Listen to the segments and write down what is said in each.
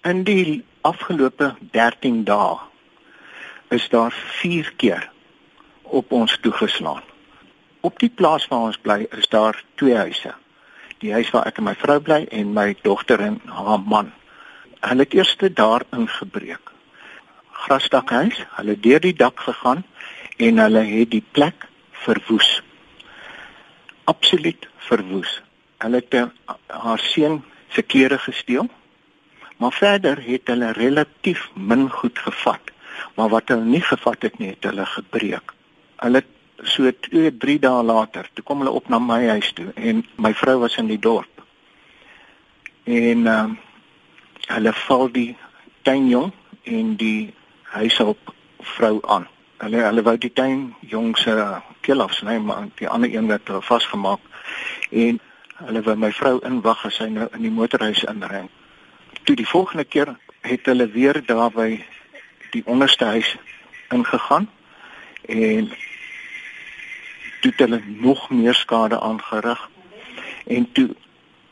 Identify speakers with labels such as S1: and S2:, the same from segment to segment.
S1: In die afgelope 13 dae is daar 4 keer op ons toegeslaan. Op die plaas waar ons bly is daar twee huise. Die huis waar ek en my vrou bly en my dogter en haar man. Hulle het eers daar ingebreek. Grasdakhuis, hulle het deur die dak gegaan en hulle het die plek verwoes. Absoluut verwoes. Hulle het haar seun se klere gesteel. Maar verder het hulle relatief min goed gevat. Maar wat hulle nie gevat het nie, het hulle gebreek. Hulle so 2, 3 dae later, toe kom hulle op na my huis toe en my vrou was in die dorp. En ehm uh, hulle val die tuinjong en die huishulp vrou aan. Hulle hulle wou die tuinjong se keel afsny, maar die ander een het hulle vasgemaak en hulle wou my vrou inwag as sy nou in die motorhuis inry. Toe die volgende keer het hulle weer daar by die onderste huis ingegaan en toe hulle nog meer skade aangerig. En toe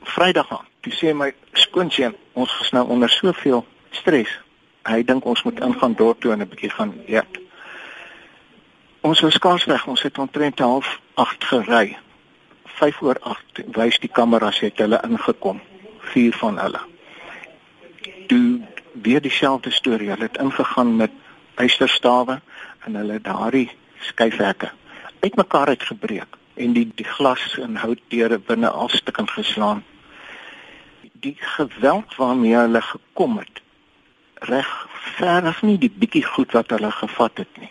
S1: Vrydag aan toe sê my skoonseun ons is nou onder soveel stres. Hy dink ons moet ingaan dorp toe en 'n bietjie gaan eet. Ons was skaars weg ons het omtrent half 8 gery 5 oor 8 wys die kameras het hulle ingekom. Vier van hulle toe weer dieselfde storie hulle het ingegaan met ysterstawe en hulle daardie skyfhekke uitmekaar uitgebreek en die die glas en houtdeure binne afstukkend geslaan. Die geweld waarmee hulle gekom het reg verf nie die bietjie goed wat hulle gevat het nie.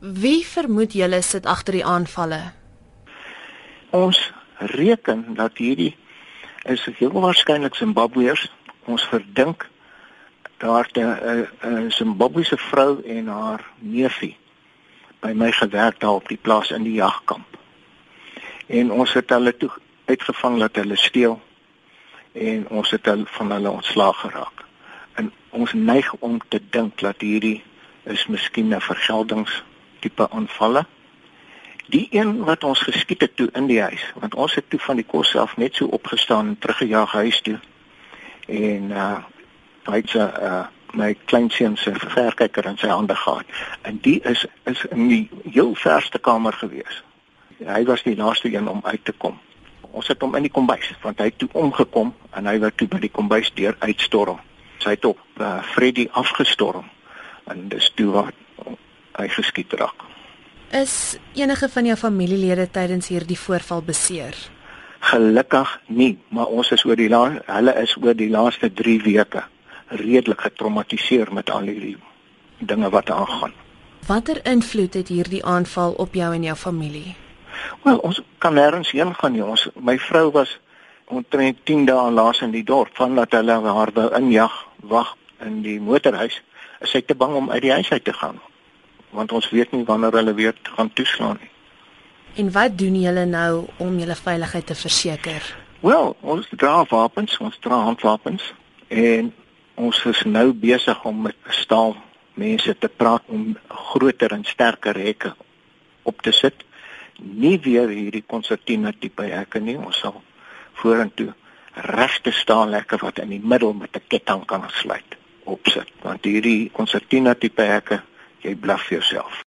S2: Wie vermoed julle sit agter die aanvalle?
S1: Ons reken dat hierdie is heel waarskynlik Zimbabweërs. Ons verdink daar 'n Zimbabwese vrou en haar neefie by my gewerk daar op die plaas in die jagkamp. En ons het hulle toe uitgevang dat hulle steel en ons het hulle van hulle ontslaag geraak. En ons neig om te dink dat hierdie is miskien 'n vergeldings tipe aanvalle. Die een wat ons geskiet het toe in die huis, want ons het toe van die kos af net so opgestaan en teruggejaag huis toe. En uh hy het 'n uh, my kleinseun se verkyker in sy hande gehad. En die is is in die heel verste kamer gewees. Hy was die laaste een om uit te kom. Ons het hom in die kombuis want hy het toe omgekom en hy wou toe by die kombuis deur uitstorm. Sy het op uh, Freddy afgestorm en dis toe wat hy geskiet raak.
S2: Is enige van jou familielede tydens hierdie voorval beseer?
S1: Gelukkig nie, maar ons is oor die laaste hulle is oor die laaste 3 weke redelik getraumatiseer met al hierdie dinge wat aangaan.
S2: Watter invloed het hierdie aanval op jou en jou familie?
S1: Wel, ons kan nêrens heen gaan nie. Ons my vrou was omtrent 10 dae laas in die dorp vandat hulle haar wou injag wag in die motorhuis. Is sy te bang om uit die huis uit te gaan? Want ons weet nie wanneer hulle weer gaan toeslaan nie.
S2: En wat doen julle nou om julle veiligheid te verseker?
S1: Wel, ons dra wapens, ons dra handwapens en ons is nou besig om met staal mense te praat om groter en sterker hekke op te sit. Nie weer hierdie konsertina tipe hekke nie, ons sal vorentoe regte staalhekke wat in die middel met 'n ketting kan sluit opsit. Want hierdie konsertina tipe hekke, jy blaf jouself.